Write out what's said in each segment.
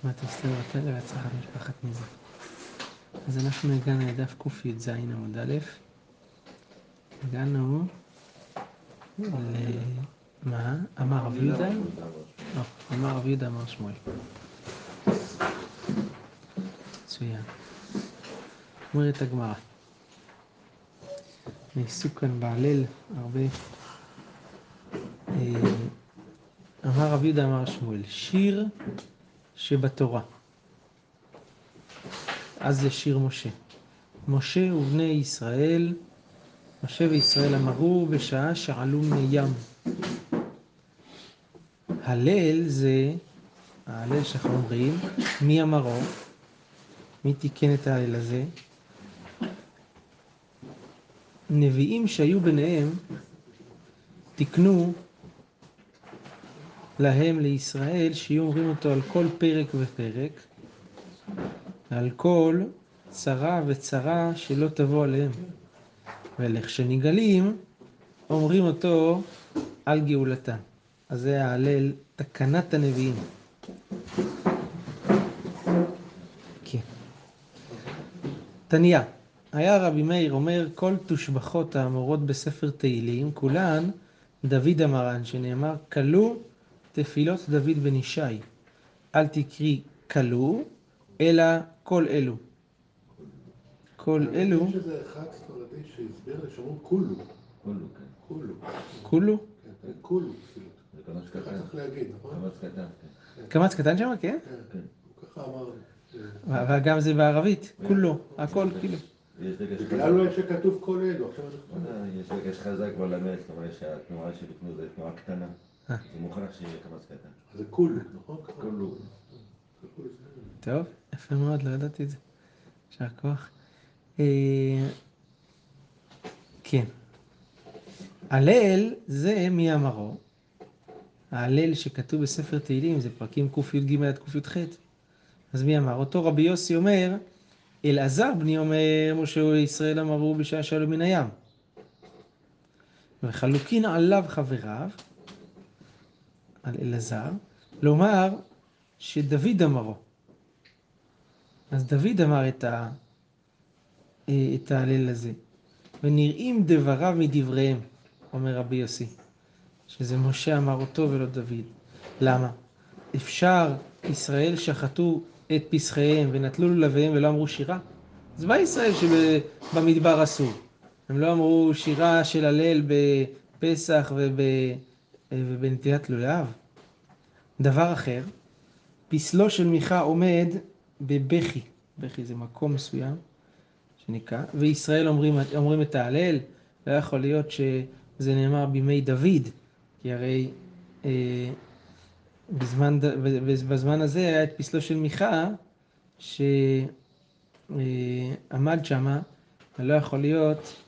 נשמע את אסתר ותרא והצלחת משפחת נזר. אז אנחנו הגענו לדף קי"ז עמוד א', הגענו למה? אמר רב יהודה? לא, אמר רב יהודה אמר שמואל. מצוין. אומרת הגמרא. נעסוק כאן בהלל הרבה. אמר רב יהודה אמר שמואל, שיר שבתורה. אז זה שיר משה. משה ובני ישראל, משה וישראל אמרו בשעה שעלו מן ים. הלל זה, ההלל שאנחנו אומרים, מי אמרו? מי תיקן את ההלל הזה? נביאים שהיו ביניהם תיקנו להם, לישראל, שיהיו אומרים אותו על כל פרק ופרק, על כל צרה וצרה שלא תבוא עליהם. ולכשנגאלים, אומרים אותו על גאולתם. אז זה ההלל, תקנת הנביאים. כן. תניא, היה רבי מאיר אומר, כל תושבחות האמורות בספר תהילים, כולן דוד המרן, שנאמר, כלו תפילות דוד בן ישי. אל תקרי כלו, אלא כל אלו. כל אלו... יש איזה אחד ספרדי שהסביר לי שאומרים כולו. כולו, כן. כולו. כולו? כן, כולו. זה קמץ ככה קטן. צריך להגיד, נכון? קמץ קטן, כן. קמץ קטן שם, כן? כן, הוא ככה אמר. אה, וגם זה בערבית, כולו, הכל כאילו. בגלל אולי שכתוב כל אלו, עכשיו אנחנו... אה, יש דגש חזק בלמד, זאת אומרת שהתנועה שלפני זה תנועה קטנה. אה. זה מוכרח שיהיה קמץ קטן. זה כולו, נכון? כולו. טוב, יפה מאוד, לא ידעתי את זה. יישר כוח. אה, כן. הלל זה מי אמרו. ההלל שכתוב בספר תהילים זה פרקים קי"ג עד קי"ח. אז מי אמר? אותו רבי יוסי אומר, אלעזר בני אומר, משה וישראל אמרו בשעה שעלו מן הים. וחלוקין עליו חבריו, על אלעזר, לומר שדוד אמרו. אז דוד אמר את, ה, את ההלל הזה. ונראים דבריו מדבריהם, אומר רבי יוסי, שזה משה אמר אותו ולא דוד. למה? אפשר, ישראל שחטו את פסחיהם ונטלו לולביהם ולא אמרו שירה? אז מה ישראל שבמדבר עשו? הם לא אמרו שירה של הלל בפסח וב, ובנטילת לולב? דבר אחר, פסלו של מיכה עומד בבכי, בכי זה מקום מסוים שנקרא, וישראל אומרים, אומרים את ההלל, לא יכול להיות שזה נאמר בימי דוד, כי הרי אה, בזמן, בזמן הזה היה את פסלו של מיכה שעמד שמה, ולא יכול להיות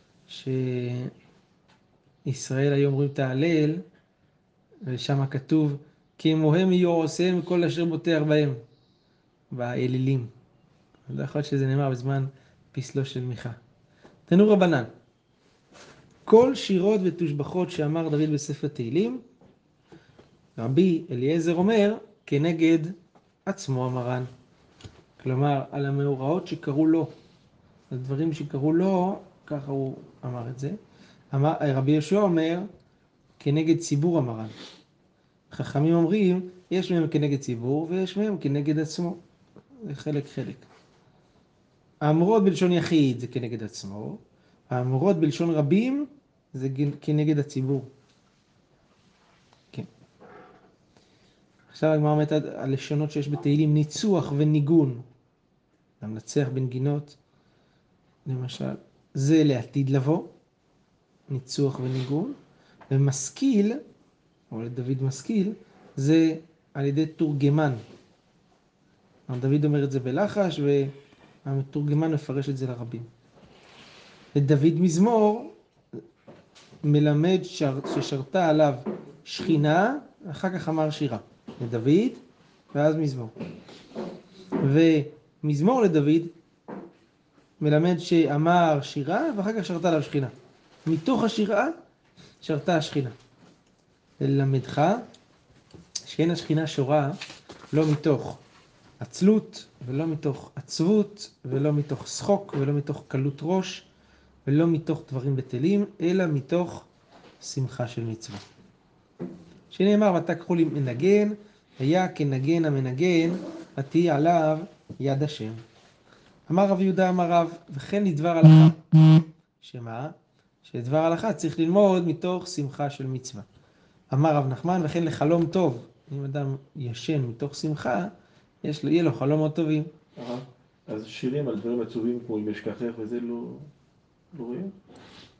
שישראל היו אומרים את ההלל, ושם כתוב כי אמוהם יהיו עושיהם כל אשר בוטח בהם, באלילים. לא יכול להיות שזה נאמר בזמן פסלו של מיכה. תנו רבנן, כל שירות ותושבחות שאמר דוד בספר תהילים, רבי אליעזר אומר, כנגד עצמו המרן. כלומר, על המאורעות שקרו לו, על דברים שקרו לו, ככה הוא אמר את זה. אמר, רבי יהושע אומר, כנגד ציבור המרן. חכמים אומרים, יש מהם כנגד ציבור ויש מהם כנגד עצמו. זה חלק חלק. האמורות בלשון יחיד זה כנגד עצמו, האמורות בלשון רבים זה כנגד הציבור. כן. עכשיו הגמרא אומרת על הלשונות שיש בתהילים ניצוח וניגון. המנצח בנגינות, למשל, זה לעתיד לבוא, ניצוח וניגון, ומשכיל, או לדוד משכיל, זה על ידי תורגמן. דוד אומר את זה בלחש, והמתורגמן מפרש את זה לרבים. ודוד מזמור מלמד שר, ששרתה עליו שכינה, אחר כך אמר שירה. לדוד, ואז מזמור. ומזמור לדוד מלמד שאמר שירה, ואחר כך שרתה עליו שכינה. מתוך השירה שרתה השכינה. ללמדך שאין השכינה שורה לא מתוך עצלות, ולא מתוך עצבות, ולא מתוך שחוק, ולא מתוך קלות ראש, ולא מתוך דברים בטלים, אלא מתוך שמחה של מצווה. שנאמר, ותקחו לי מנגן, היה כנגן המנגן, ותהי עליו יד השם. אמר רב יהודה אמר רב, וכן לדבר הלכה. שמה? שדבר הלכה צריך ללמוד מתוך שמחה של מצווה. אמר רב נחמן, וכן לחלום טוב. אם אדם ישן מתוך שמחה, יש לו, יהיה לו חלומות טובים. אה, אז שירים על דברים עצובים כמו אם אשכחך וזה לא, לא רואים?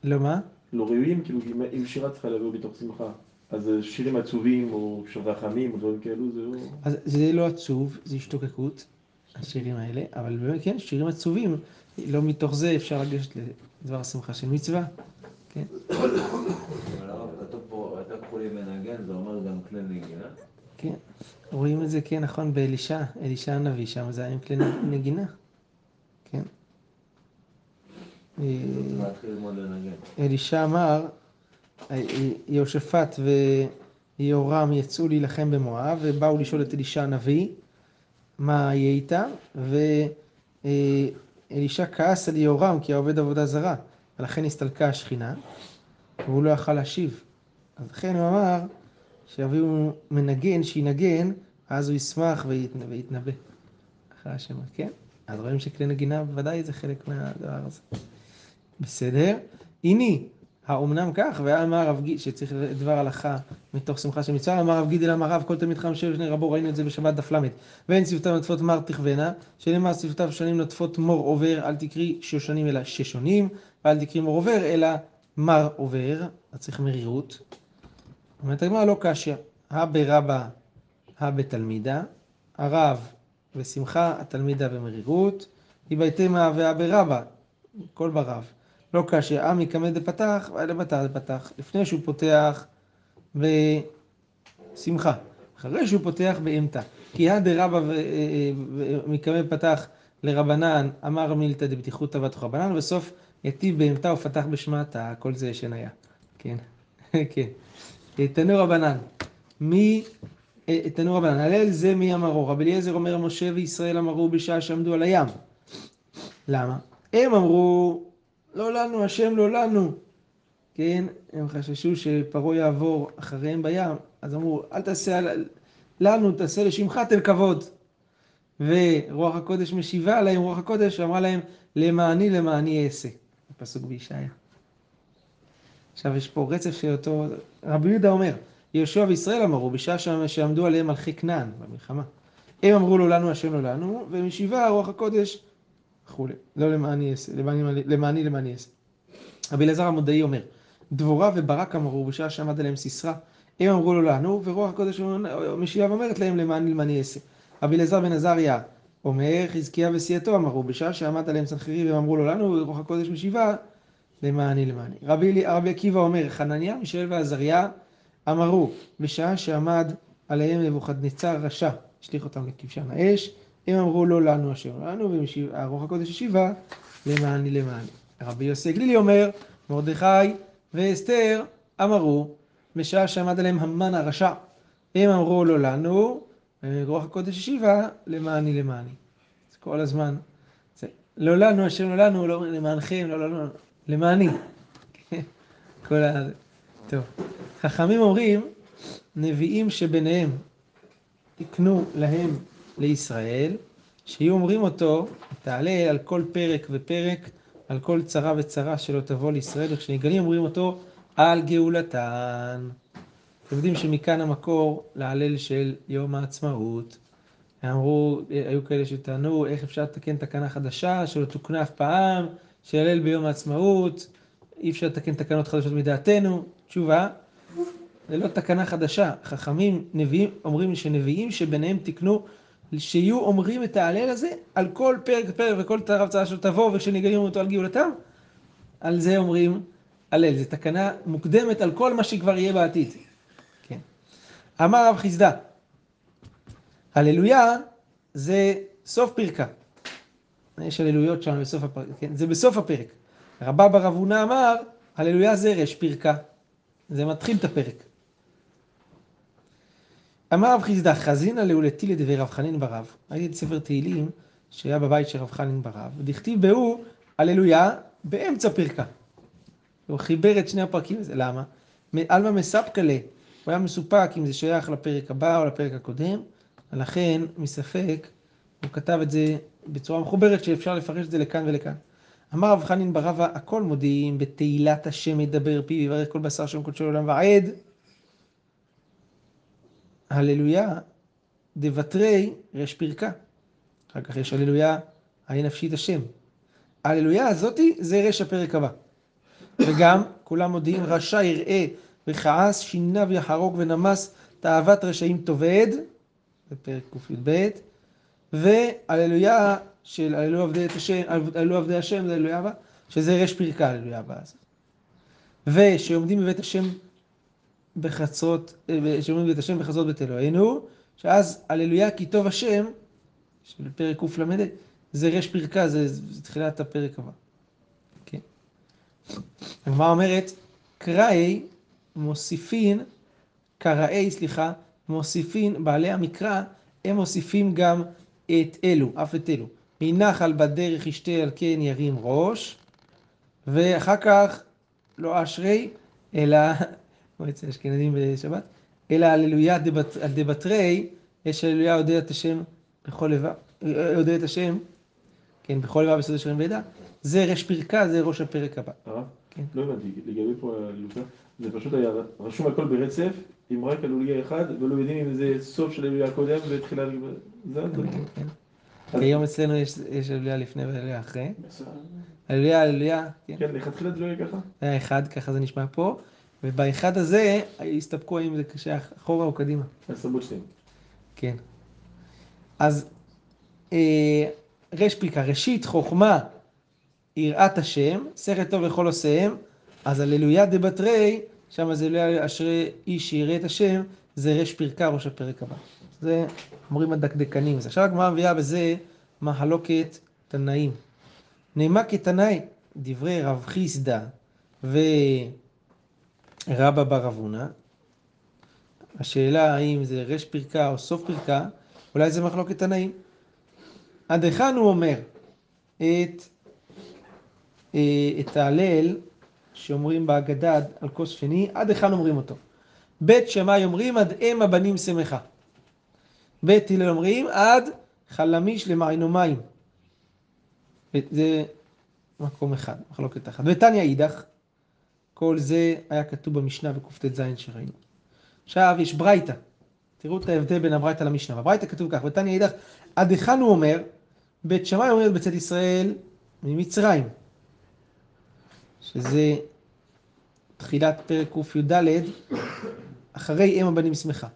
לא מה? לא ראויים? כאילו אם- אם שירה צריכה לבוא מתוך שמחה. אז שירים עצובים או רחמים או דברים כאלו זה לא... אז זה לא עצוב, זה השתוקקות, השירים האלה, אבל באמת כן, שירים עצובים, לא מתוך זה אפשר לגשת לדבר השמחה של מצווה. כן, אבל הרב, כתוב פה, לי מנגן, זה אומר גם כלי נגינה. כן. רואים את זה, כן, נכון, באלישע, אלישע הנביא, שם זה היה עם כלי נגינה. כן. אה. אלישע אמר, אה, יהושפט ויהורם יצאו להילחם במואב, ובאו לשאול את אלישע הנביא מה יהיה איתם, ואלישע כעס על יהורם כי העובד עבודה זרה, ולכן הסתלקה השכינה, והוא לא יכל להשיב. אז לכן הוא אמר שיביאו מנגן שינגן, אז הוא ישמח וית- ויתנבא. אחרי השם, כן? אז רואים שכלי נגינה בוודאי זה חלק מהדבר הזה. בסדר? הנה, האומנם כך? ואמר רב גיד, שצריך דבר הלכה מתוך שמחה של מצווה, אמר רב גידל אמר רב, כל תלמיד חם יושב לפני רבו, ראינו את זה בשבת דף ל', ואין שפתיו נוטפות מר תכוונה, שנאמר שפתיו שונים נוטפות מור עובר, אל תקרי שושנים אלא ששונים, ואל תקרי מור עובר אלא מר עובר, אז צריך מרירות. אומרת הגמרא לא קשיא, הא ברבא, הא בתלמידה, הרב ושמחה, התלמידה במרירות, היבייתמה והא ברבא, כל ברב. לא קשיא, עמי קמא דפתח, ואלה בתר דפתח. לפני שהוא פותח בשמחה, אחרי שהוא פותח באימתא. כי הא דרבא מקמא פתח לרבנן, אמר מילתא דבטיחותא בתוך רבנן, ובסוף יתיב באימתא ופתח בשמעתא, כל זה ישן היה. כן, כן. תנו רבנן, מי, אה, תנו רבנן, הלל זה מי אמרו? רבי אליעזר אומר, משה וישראל אמרו בשעה שעמדו על הים. למה? הם אמרו, לא לנו, השם לא לנו. כן, הם חששו שפרעה יעבור אחריהם בים, אז אמרו, אל תעשה לנו, תעשה לשמך תל כבוד. ורוח הקודש משיבה עליהם, רוח הקודש אמרה להם, למעני למעני אעשה. פסוק בישעיה. עכשיו יש פה רצף של אותו, רבי יהודה אומר, יהושע וישראל אמרו, בשעה שעמדו עליהם מלכי כנען במלחמה. הם אמרו לו לנו, השם לא לנו, ומשיבה רוח הקודש וכולי. לא למעני אעשה, למעני למעני למעני אעשה. רבי אלעזר המודעי אומר, דבורה וברק אמרו בשעה שעמד עליהם סיסרא, הם אמרו לו לנו, ורוח הקודש משיבה ואומרת להם למעני למעני אעשה. רבי אלעזר בן עזריה אומר, חזקיה וסיעתו אמרו, בשעה שעמד עליהם סנחריב, הם אמרו לו לנו, ורוח הקודש משיבה, למעני למעני. רבי, רבי עקיבא אומר, חנניה, מישאל ועזריה אמרו, בשעה שעמד עליהם נבוכדנצר רשע, השליך אותם לכבשן האש, הם אמרו לא לנו השם לנו, והרוח הקודש השיבה למעני למעני. רבי יוסי גלילי אומר, מרדכי ואסתר אמרו, בשעה שעמד עליהם המן הרשע, הם אמרו לא לנו, ורוח הקודש השיבה למעני למעני. אז כל הזמן, זה, לא לנו השם לא לנו, לא למענכם, לא לנו, למעני. כל ה... טוב. חכמים אומרים, נביאים שביניהם תקנו להם לישראל, שיהיו אומרים אותו, תעלה על כל פרק ופרק, על כל צרה וצרה שלא תבוא לישראל, וכשנגלים אומרים אותו על גאולתן. אתם יודעים שמכאן המקור להלל של יום העצמאות. אמרו, היו כאלה שטענו, איך אפשר לתקן תקנה חדשה שלא תוקנה אף פעם, שילל ביום העצמאות, אי אפשר לתקן תקנות חדשות מדעתנו. תשובה, זה לא תקנה חדשה. חכמים, נביאים, אומרים שנביאים שביניהם תקנו, שיהיו אומרים את ההלל הזה על כל פרק ופרק וכל צרה וצרה שלא תבוא, וכשנגלים אותו על גאולתם, על זה אומרים הלל. זו תקנה מוקדמת על כל מה שכבר יהיה בעתיד. אמר רב חיסדא, הללויה זה סוף פרקה. יש הללויות שם בסוף הפרק, כן? זה בסוף הפרק. רבא בר אבונה אמר, הללויה זה רש פרקה. זה מתחיל את הפרק. אמר רב חיסדא, חזינא לאולתי לדברי רב חנין ברב. ראיתי את ספר תהילים שהיה בבית של רב חנין ברב, ודכתיב בהו, הללויה, באמצע פרקה. הוא חיבר את שני הפרקים למה? עלמא מספקלה, הוא היה מסופק אם זה שייך לפרק הבא או לפרק הקודם, ולכן, מספק, הוא כתב את זה בצורה מחוברת שאפשר לפרש את זה לכאן ולכאן. אמר רב חנין ברבא, הכל מודיעים, בתהילת השם ידבר פי ויברך כל בשר שם קודשו לעולם ועד. הללויה דבתרי רש פרקה. אחר כך יש הללויה, היי נפשית השם. הללויה הזאתי זה רש הפרק הבא. וגם כולם מודיעים רשע יראה וכעס שינה ויחרוג ונמס תאוות רשעים תאבד, בפרק קי"ב, והללויה של הללו עבדי את השם, הללו עבדי השם הללויה הבא, שזה רש פרקה הללויה הבאה הזאת. ושעומדים בבית השם בחצרות, שעומדים בבית השם בחצרות בית אלוהינו, שאז הללויה כי טוב השם, של פרק קל"ד, זה רש פרקה, זה, זה תחילת הפרק הבא. כן. הגמרא אומרת, קראי מוסיפין, קראי, סליחה, מוסיפין, בעלי המקרא, הם מוסיפים גם את אלו, אף את אלו. מנחל בדרך ישתה על כן ירים ראש, ואחר כך לא אשרי, אלא, כמו אצל אשכנזים בשבת, אלא הללויה דבתרי, יש הללויה יודע את השם בכל לבב, יודע את השם, כן, בכל לבב בסדר שלם וידע, זה רש פרקה, זה ראש הפרק הבא. כן. לא הבנתי, לגבי פה הלוליה, זה פשוט היה רשום הכל ברצף, עם רק הלוליה אחד, ולא יודעים אם זה סוף של הלוליה הקודם ותחילת... זה זה. כן. כיום אצלנו יש הללויה לפני והללויה אחרי. הללויה, הללויה, כן. כן, לכתחילה זה לא יהיה ככה? היה אחד, ככה זה נשמע פה, ובאחד הזה הסתפקו אם זה שייך אחורה או קדימה. אז שתיים. כן. אז אה, רש פיקה, ראשית חוכמה יראת השם, שכל טוב לכל עושיהם, אז הללויה דבתרי, שם זה הללויה אשרי איש שיראה את השם, זה רש פרקה, ראש הפרק הבא. זה אומרים הדקדקנים. אז עכשיו הגמרא מביאה בזה מחלוקת תנאים. נאמר כתנאי, דברי רב חיסדא ורבא בר אבונה, השאלה האם זה רש פרקה או סוף פרקה, אולי זה מחלוקת תנאים. עד היכן הוא אומר את, את ההלל שאומרים בהגדה על כוס שני, עד היכן אומרים אותו. בית שמאי אומרים עד אם הבנים שמחה. בית הלל אומרים עד חלמיש למעיינו מים. זה מקום אחד, מחלוקת אחת. ותניא אידך, כל זה היה כתוב במשנה בקט"ז שראינו. עכשיו יש ברייתא, תראו את ההבדל בין הברייתא למשנה. בברייתא כתוב כך, ותניא אידך, עד היכן הוא אומר, בית שמאי אומרת בצאת ישראל ממצרים, שזה תחילת פרק קי"ד, אחרי אם הבנים שמחה.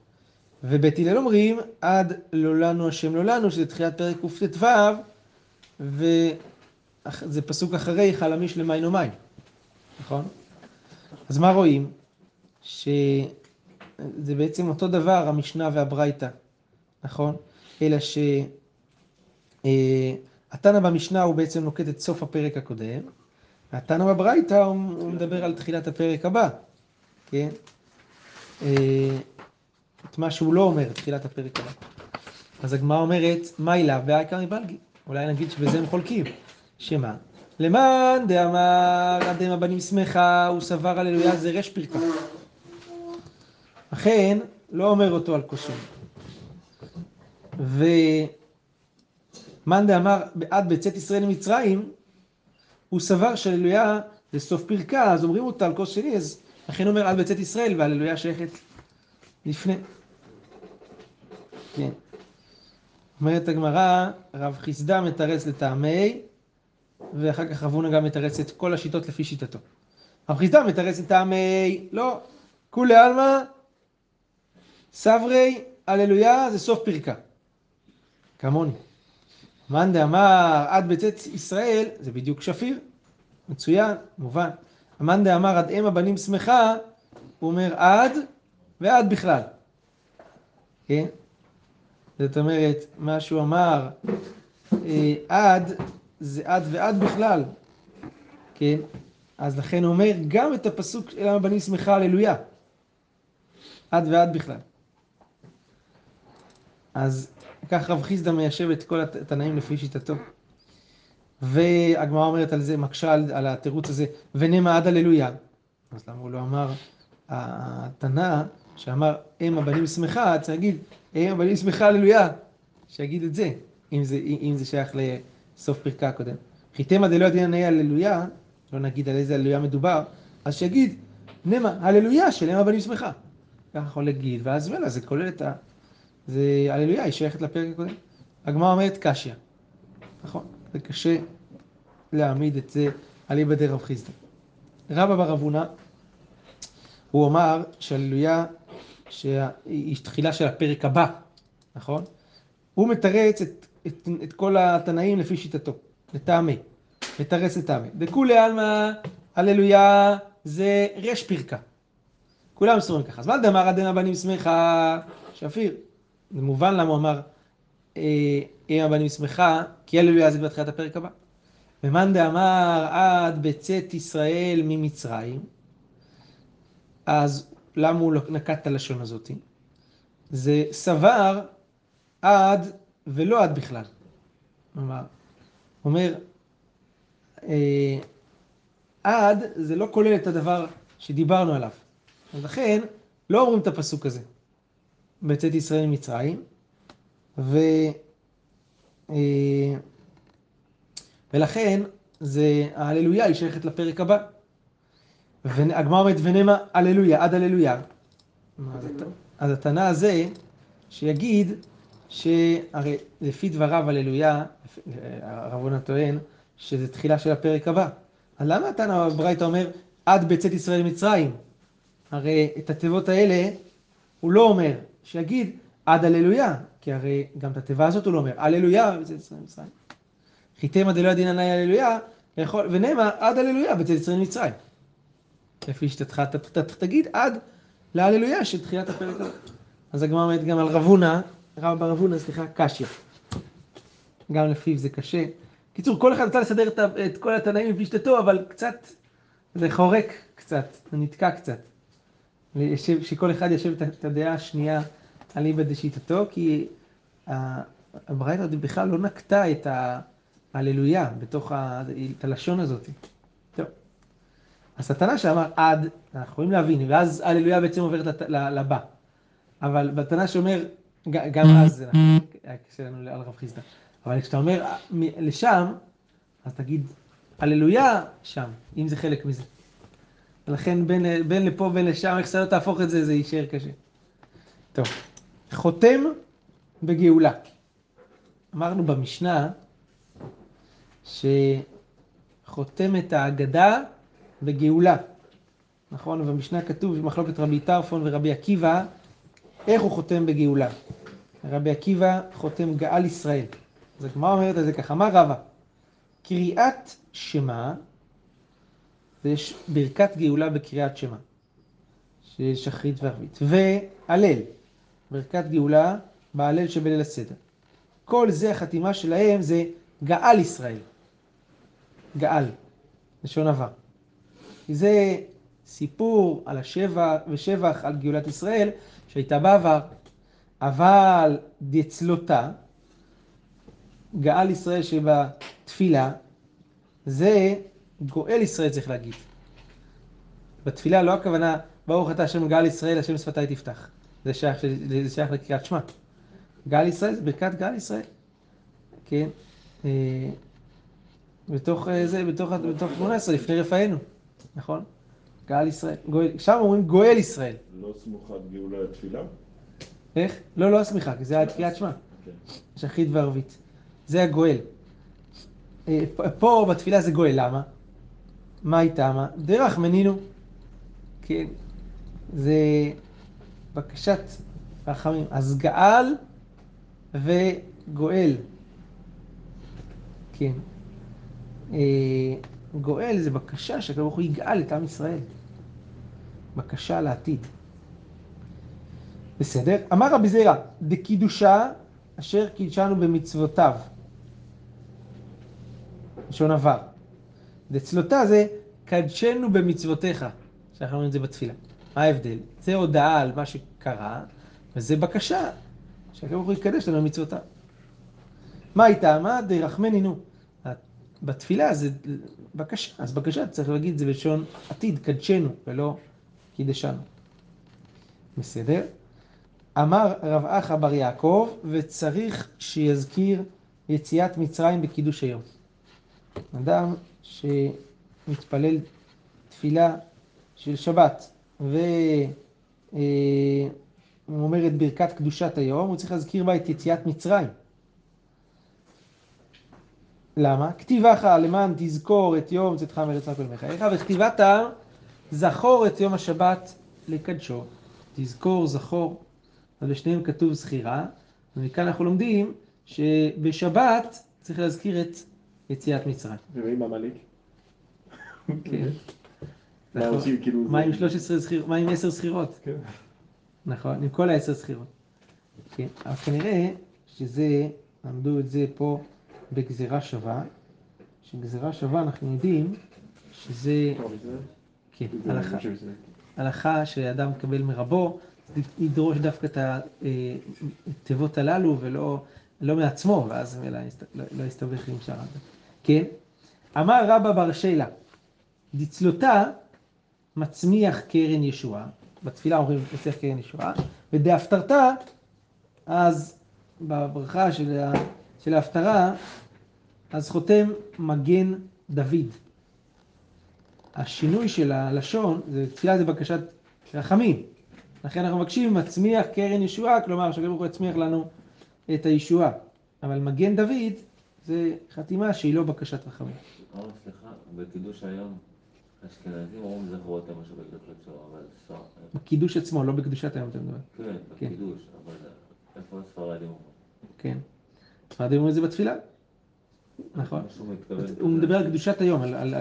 ובית הלל אומרים, עד לא לנו השם לא לנו, שזה תחילת פרק קט"ו, וזה פסוק אחרי חלמיש למים ומים, נכון? אז מה רואים? שזה בעצם אותו דבר, המשנה והברייתא, נכון? אלא שהתנא במשנה הוא בעצם נוקט את סוף הפרק הקודם, והתנא בברייתא הוא מדבר על תחילת הפרק הבא, כן? את מה שהוא לא אומר, תחילת הפרק הבא. אז הגמרא אומרת, מה אליו והעיקר מבלגי? אולי נגיד שבזה הם חולקים. שמה? למאן דאמר עד אם הבנים שמחה, הוא סבר הללויה זה רש פרקה. אכן, לא אומר אותו על כוסון. ומאן דאמר עד בצאת ישראל למצרים, הוא סבר שהללויה זה סוף פרקה, אז אומרים אותה על כוס שני, אז לכן אומר עד בצאת ישראל, והללויה שייכת לפני. כן. אומרת הגמרא, רב חיסדא מתרץ לטעמי, ואחר כך רב הונא גם מתרץ את כל השיטות לפי שיטתו. רב חיסדא מתרץ לטעמי, לא, כולי עלמא, סברי, הללויה, זה סוף פרקה. כמוני. מאן דאמר עד בצאת ישראל, זה בדיוק שפיר, מצוין, מובן. מאן דאמר עד אם הבנים שמחה, הוא אומר עד ועד בכלל. כן? זאת אומרת, מה שהוא אמר, אה, עד, זה עד ועד בכלל, כן? אז לכן הוא אומר גם את הפסוק למה בנים שמחה הללויה. עד ועד בכלל. אז כך רב חיסדא מיישב את כל התנאים לפי שיטתו. והגמרא אומרת על זה, מקשה על, על התירוץ הזה, ונמה עד הללויה. אז למה הוא לא אמר, התנא שאמר אם הבנים שמחה, צריך להגיד אם הבנים שמחה הללויה, שיגיד את זה, אם זה, אם זה שייך לסוף פרקה הקודם. חיתמא דלא נהיה הללויה, לא נגיד על איזה הללויה מדובר, אז שיגיד נמה הללויה של אם הבנים שמחה. ככה יכול להגיד, ואז מילא זה כולל את ה... זה הללויה, היא שייכת לפרק הקודם. הגמרא אומרת קשיא, נכון? זה קשה להעמיד את זה על איבא דרב חיסדא. רבא בר אבונה, הוא אמר שהללויה, שהיא תחילה של הפרק הבא, נכון? הוא מתרץ את, את, את כל התנאים לפי שיטתו, לטעמי, מתרץ לטעמי. דכולי עלמא הללויה זה רש פרקה. כולם סורים ככה. אז מה דאמר עדנה בנים שמחה? שפיר. זה מובן למה הוא אמר אה, אם הבנים שמחה, כי הללויה זה בתחילת הפרק הבא. ומאן דאמר עד בצאת ישראל ממצרים, אז למה הוא נקט את הלשון הזאת? זה סבר עד ולא עד בכלל. כלומר, אומר, אה, עד זה לא כולל את הדבר שדיברנו עליו. אז לכן, לא אומרים את הפסוק הזה. בצאת ישראל ממצרים, ו... אה, ולכן, זה, ההללויה היא שייכת לפרק הבא. והגמרא אומרת ונמה הללויה, עד הללויה. אז התנא הזה, שיגיד שהרי לפי דבריו הללויה, הרב עונה טוען, שזה תחילה של הפרק הבא. אז למה התנא בברייתא אומר עד בצאת ישראל ממצרים? הרי את התיבות האלה הוא לא אומר, שיגיד עד הללויה, כי הרי גם את התיבה הזאת הוא לא אומר, הללויה בצאת ישראל ממצרים. חיתמא דלא ידין עלי הללויה, ונאמר עד הללויה בצאת ישראל ממצרים. לפי שיטתך, תגיד עד להללויה של תחילת הפרק הזה. אז הגמרא אומרת גם על רבונה, רב בר רבונה, סליחה, קשיא. גם לפיו זה קשה. קיצור, כל אחד רצה לסדר את כל התנאים לפי שיטתו, אבל קצת, זה חורק קצת, זה נתקע קצת. שכל אחד יושב את הדעה השנייה על איבא דשיטתו, כי הברייתא בכלל לא נקטה את ההללויה בתוך הלשון הזאת. טוב. אז התנא שאמר עד, אנחנו יכולים להבין, ואז הללויה בעצם עוברת לבא. אבל בתנא שאומר, גם אז זה נכון, היה קשה לנו על רב חיסדא. אבל כשאתה אומר לשם, אז תגיד הללויה שם, אם זה חלק מזה. ולכן בין, בין לפה ובין לשם, איך שאתה לא תהפוך את זה, זה יישאר קשה. טוב, חותם בגאולה. אמרנו במשנה שחותם את ההגדה בגאולה. נכון? ובמשנה כתוב במחלוקת רבי טרפון ורבי עקיבא, איך הוא חותם בגאולה. רבי עקיבא חותם גאל ישראל. אז הגמרא אומרת על זה ככה, מה רבה? קריאת שמע, ויש ברכת גאולה בקריאת שמע, שיש שחרית וערבית, והלל, ברכת גאולה בהלל שבליל הסדר. כל זה החתימה שלהם זה גאל ישראל. גאל, לשון עבר. זה סיפור על השבח ושבח על גאולת ישראל שהייתה בעבר, אבל דצלותה, גאל ישראל שבתפילה, זה גואל ישראל צריך להגיד. בתפילה לא הכוונה, ברוך אתה השם גאל ישראל, השם שפתי תפתח. זה שייך, זה שייך לקריאת שמע. גאל ישראל זה ברכת גאל ישראל. כן? אה, בתוך אה, זה, בתוך, בתוך 18, לפני רפאנו, נכון? גאל ישראל. גואל, שם אומרים גואל ישראל. לא סמוכת גאולה לתפילה? איך? לא, לא הסמיכה, כי זה היה תקיעת שמע. כן. שחית וערבית. זה הגואל. אה, פה בתפילה זה גואל, למה? מה איתמה? דרך מנינו. כן. זה בקשת רחמים. אז גאל וגואל. כן. אה, גואל זה בקשה שהקדוש ברוך הוא יגאל את עם ישראל. בקשה לעתיד. בסדר? אמר רבי זירא, דקידושה אשר קידשנו במצוותיו. לשון עבר. דצלותה זה קדשנו במצוותיך, שאנחנו אומרים את זה בתפילה. מה ההבדל? זה הודעה על מה שקרה, וזה בקשה שהקדוש ברוך הוא יקדש לנו מצוותיו. מה הייתה? מה דרחמנינו? בתפילה זה בקשה, אז בקשה צריך להגיד את זה בלשון עתיד, קדשנו, ולא קידשנו. בסדר? אמר רב אחא בר יעקב, וצריך שיזכיר יציאת מצרים בקידוש היום. אדם שמתפלל תפילה של שבת והוא אומר את ברכת קדושת היום, הוא צריך להזכיר בה את יציאת מצרים. למה? כתיבך למען תזכור את יום צאתך מארץ כל מחייך, וכתיבת זכור את יום השבת לקדשו. תזכור, זכור, אז בשניהם כתוב זכירה, ומכאן אנחנו לומדים שבשבת צריך להזכיר את יציאת מצרים. ועם עמלק? כן. מה. עושים, כאילו, מה עם זה- 13 זכירות? מה עם 10 זכירות? כן. נכון, עם כל העשר זכירות. כן, אבל כנראה שזה, למדו את זה פה בגזירה שווה, שגזירה שווה אנחנו יודעים שזה, כן, הלכה, הלכה שאדם מקבל מרבו, ידרוש דווקא את התיבות הללו ולא לא מעצמו, ואז יסת- לא לא יסתבך עם שאר האדם. כן? אמר רבא בר שלה, דצלותה מצמיח קרן ישועה, בתפילה אומרים מצמיח קרן ישועה, ודהפטרתה, אז בברכה של, של ההפטרה, אז חותם מגן דוד. השינוי של הלשון, זה, תפילה זה בקשת רחמים. לכן אנחנו מבקשים מצמיח קרן ישועה, כלומר שהקדוש ברוך הוא יצמיח לנו את הישועה. אבל מגן דוד זה חתימה שהיא לא בקשת רחמים. אמר, סליחה, בקידוש היום, אשכנזים אומרים זכרו אותם משהו בקדושו, אבל. בקידוש עצמו, לא בקדושת היום אתה מדבר. כן, בקידוש, אבל איפה הספרדים אומרים? כן. ספרדים אומרים את זה בתפילה. נכון. הוא מדבר על קדושת היום, על,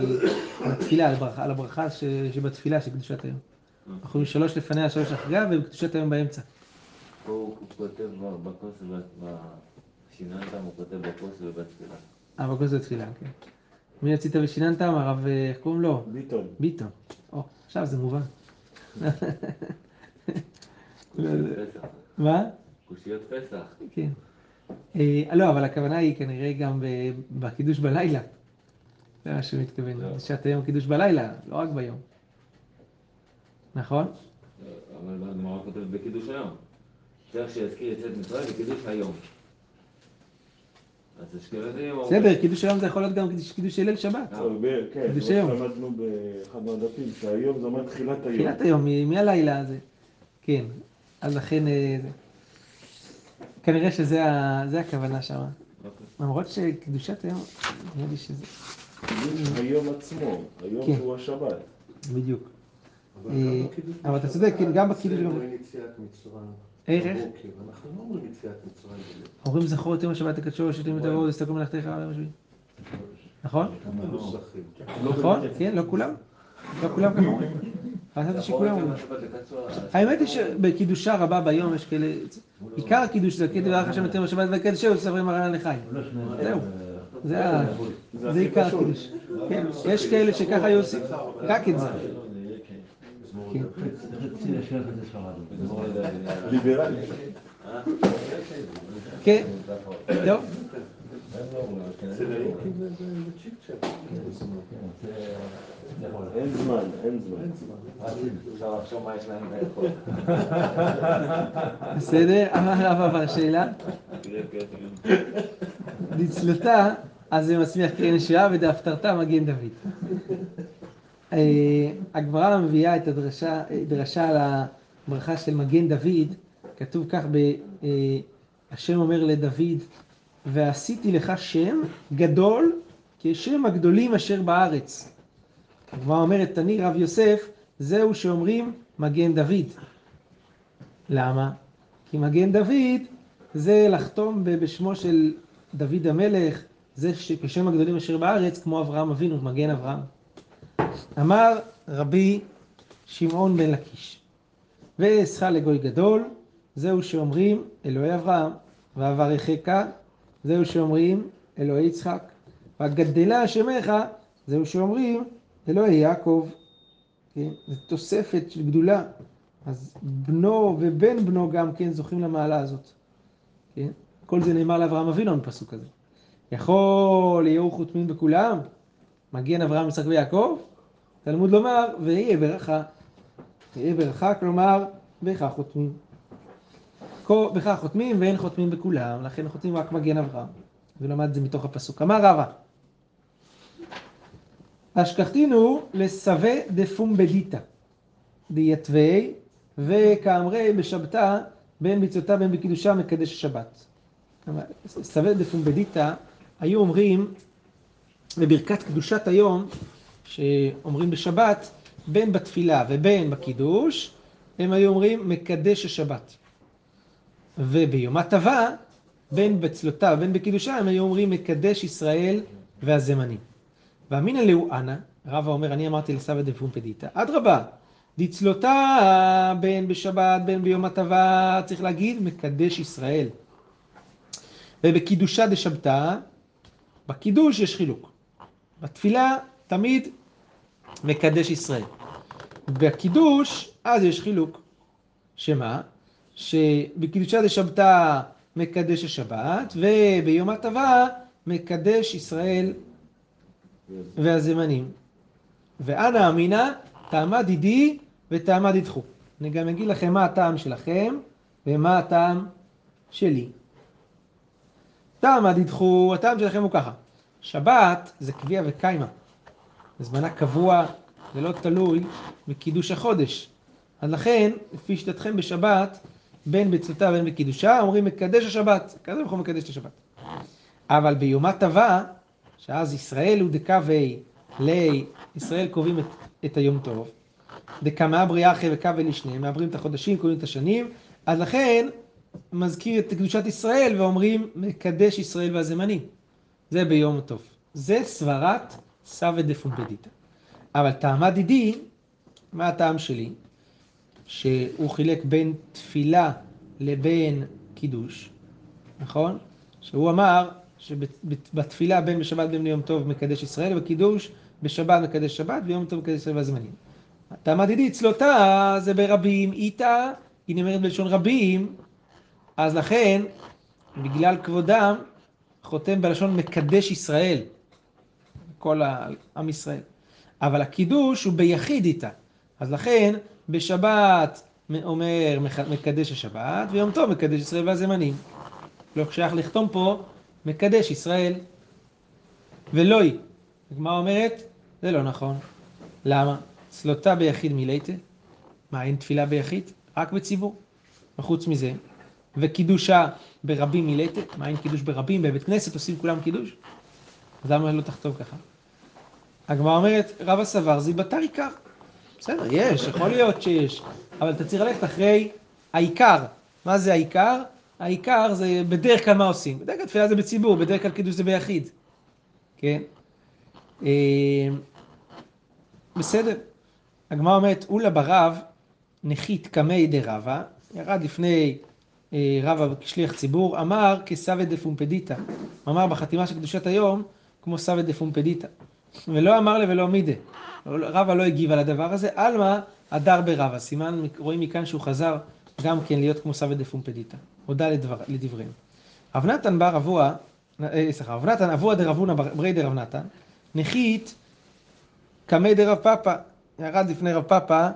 התפילה, על, ברכה, על הברכה שבתפילה של קדושת היום. אנחנו אומרים שלוש לפניה, שלוש אחריה, ובקדושת היום באמצע. הוא כותב בכוס, הוא כותב בכוס ובתפילה. אה, בכוס זה תפילה, כן. מי יצאת ושיננתם? הרב, אה, איך קוראים לו? ביטון. ביטון. או, עכשיו זה מובן. קושיות פסח. מה? קושיות פסח. כן. אה, לא, אבל הכוונה היא כנראה גם בקידוש בלילה. זה מה שהוא מתכוון. לא. שעת היום קידוש בלילה, לא רק ביום. נכון? אבל בגמרא כותב בקידוש היום. צריך שיזכיר יציאת מצרים בקידוש היום. אז. בסדר, קידוש היום זה יכול להיות גם קידוש- ליל שבת. אה. הרבה, כן, קידוש כמו היום. שלמדנו באחד מהדפים, שהיום זה אומר תחילת היום. תחילת היום, מהלילה הזה. כן. אז לכן, אה, כנראה שזה הכוונה שם. אוקיי. למרות שקדושת היום, נראה לי שזה... קידוש היום עצמו, היום כן. שהוא השבת. בדיוק. אבל אה, אתה צודק, כן, גם בקידוש לא. איך. אנחנו לא אומרים יציאת מצרים. בבוקר. אומרים זכור את יום השבת הקדשו, שתים את הרוב, וסתכלו מלאכתך ביום השביעי. נכון? מנוסחים. נכון? כן, לא כולם? לא כולם ככה אומרים. חשבתי שכולם אומרים. האמת היא שבקידושה רבה ביום יש כאלה, עיקר הקידוש זה כאילו דברך השם יותר בשבת והקדש שהוא סברים מרן לחיים. זהו. זה עיקר. הקידוש. כן, יש כאלה שככה היו עושים, רק את זה. כן. ליברלי. כן, טוב. אין זמן, אין זמן. אפשר לחשוב מה יש להם לאכול. בסדר, אמר רב אבר שאלה, תראה, תראה, דצלתה, אז זה מצמיח קרן שעה ודאפתרתה מגן דוד. אה, הגמרא מביאה את הדרשה, דרשה על הברכה של מגן דוד, כתוב כך, ב, אה, השם אומר לדוד, ועשיתי לך שם גדול כשם הגדולים אשר בארץ. הגמרא אומרת, תני רב יוסף, זהו שאומרים מגן דוד. למה? כי מגן דוד זה לחתום בשמו של דוד המלך, זה כשם הגדולים אשר בארץ, כמו אברהם אבינו, מגן אברהם. אמר רבי שמעון בן לקיש, ואעשך לגוי גדול, זהו שאומרים אלוהי אברהם, ואברכך, זהו שאומרים אלוהי יצחק, וגדלה שמך, זהו שאומרים אלוהי יעקב. כן? זו תוספת גדולה. אז בנו ובן בנו גם כן זוכים למעלה הזאת. כן? כל זה נאמר לאברהם אבינו בפסוק הזה. יכול יהיו חותמים בכולם? מגן אברהם, יצחק ויעקב? תלמוד לומר, ויהיה ברכה. ויהיה ברכה, כלומר, בכך חותמים. בכך חותמים ואין חותמים בכולם, לכן חותמים רק מגן אברהם. ולמד את זה מתוך הפסוק. אמר רבא, אשכחתינו לסווה דפומבדיתא, דיתווי, וכאמרי בשבתה, בין ביצותה בין בקידושה מקדש השבת. סווה דפומבדיתא, היו אומרים בברכת קדושת היום, שאומרים בשבת, בין בתפילה ובין בקידוש, הם היו אומרים מקדש השבת. וביום הטבה, בין בצלותה ובין בקידושה, הם היו אומרים מקדש ישראל והזמנים. ואמינא לאו אנא, רבא אומר, אני אמרתי לסבא דפומפדיתא, אדרבה, דצלותה בין בשבת בין ביום הטבה, צריך להגיד מקדש ישראל. ובקידושה דשבתא, בקידוש יש חילוק. בתפילה תמיד מקדש ישראל. בקידוש, אז יש חילוק. שמה? שבקידושה דשבתא מקדש השבת, וביום הטבה מקדש ישראל והזמנים. ואנא אמינא, טעמה דידי וטעמה דידחו. אני גם אגיד לכם מה הטעם שלכם ומה הטעם שלי. טעמה דידחו, הטעם שלכם הוא ככה. שבת זה קביע וקיימה. זמנה קבוע ולא תלוי בקידוש החודש. אז לכן, לפי שיטתכם בשבת, בין בצאתה ובין בקידושה, אומרים מקדש השבת. כזה אנחנו מקדש את השבת. אבל ביום הטבה, שאז ישראל הוא דקווי לי, ישראל קובעים את, את היום טוב, דקמא בריאה אחרי וקווי לשניהם, מעברים את החודשים, קובעים את השנים, אז לכן מזכיר את קדושת ישראל ואומרים מקדש ישראל והזמנים. זה ביום טוב. זה סברת סבא דפומפדיתא. אבל טעמה דידי, מה הטעם שלי? שהוא חילק בין תפילה לבין קידוש, נכון? שהוא אמר שבתפילה בין בשבת בין ביום טוב מקדש ישראל, ובקידוש בשבת מקדש שבת, ביום טוב מקדש ישראל והזמנים. טעמה דידי צלותה זה ברבים, איתה, היא נאמרת בלשון רבים, אז לכן, בגלל כבודם, חותם בלשון מקדש ישראל, כל עם ישראל. אבל הקידוש הוא ביחיד איתה. אז לכן, בשבת אומר מקדש השבת, ויום טוב מקדש ישראל והזמנים. לא שייך לחתום פה מקדש ישראל. ולא היא. הגמרא אומרת, זה לא נכון. למה? צלותה ביחיד מילייתא. מה, אין תפילה ביחיד? רק בציבור. וחוץ מזה, וקידושה ברבים מילתא, מה אין קידוש ברבים? בבית כנסת עושים כולם קידוש? אז למה לא תכתוב ככה? הגמרא אומרת, רבא סבר זה בתר עיקר. בסדר, יש, יכול להיות שיש, אבל אתה צריך ללכת אחרי העיקר. מה זה העיקר? העיקר זה בדרך כלל מה עושים. בדרך כלל תפילה זה בציבור, בדרך כלל קידוש זה ביחיד. כן? בסדר. הגמרא אומרת, אולה ברב נחית קמי דרבה, ירד לפני רבא כשליח ציבור, אמר כסווה דפומפדיתא. הוא אמר בחתימה של קדושת היום, כמו סווה דפומפדיתא. ולא אמר לה ולא מידה. רבא לא הגיב על הדבר הזה, עלמא הדר ברבא. סימן, רואים מכאן שהוא חזר גם כן להיות כמו סווה דפומפדיתא. הודה לדבר, לדבריהם. רב נתן בר אבוה, סליחה, רב נתן אבוה דרבונה ברי דרב נתן, נחית קמי דרב פאפא. ירד לפני רב פאפא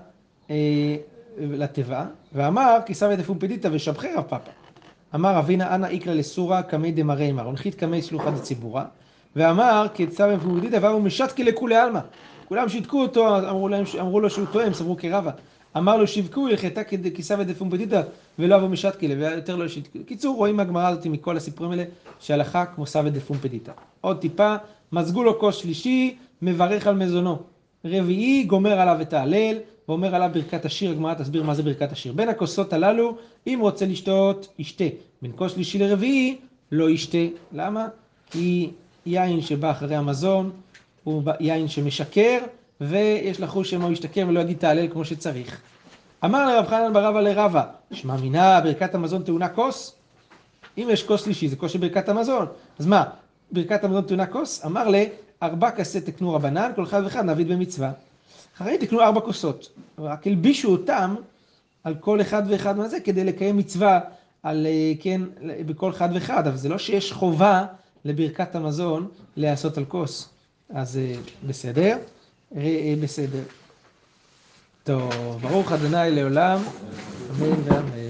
אה, לתיבה, ואמר כי סווה דפומפדיתא ושבחי רב פאפא. אמר אבינה אנא איקרא לסורא קמי דמרי מר, ונחית קמי סלוחא דציבורא. ואמר כי את סבא דפומפדיתא ואמרו משתקי לכולי עלמא. כולם שיתקו אותו, אמרו, להם, אמרו לו שהוא טועה, הם סברו כרבא. אמר לו שיבקו הלכתה כסבא דפומפדיתא ולא אבו משתקי לה, ויותר לא שיתקו. קיצור, רואים מהגמרא הזאת מכל הסיפורים האלה שהלכה כמו סבא דפומפדיתא. עוד טיפה, מזגו לו כוס שלישי, מברך על מזונו. רביעי, גומר עליו את ההלל, ואומר עליו ברכת השיר, הגמרא תסביר מה זה ברכת השיר. בין הכוסות הללו, אם רוצה לשתות, ישתה. בין כוס שלישי לרביעי, לא ישתה. למה? כי יין שבא אחרי המזון, הוא יין שמשקר, ויש לחוש שמה הוא ישתכר ולא יגיד תהלל כמו שצריך. אמר לרב חנן ברבא לרבא, שמע מינה ברכת המזון טעונה כוס? אם יש כוס שלישי זה כוס של ברכת המזון, אז מה, ברכת המזון טעונה כוס? אמר לה, ארבע כסה תקנו רבנן, כל אחד ואחד נעביד במצווה. אחרי תקנו ארבע כוסות, רק הלבישו אותם על כל אחד ואחד מהזה כדי לקיים מצווה על, אה, כן, בכל חד וחד, אבל זה לא שיש חובה לברכת המזון להיעשות על כוס. אז אה, בסדר? אה, בסדר. טוב, ברוך ה' לעולם, אמן ואמן.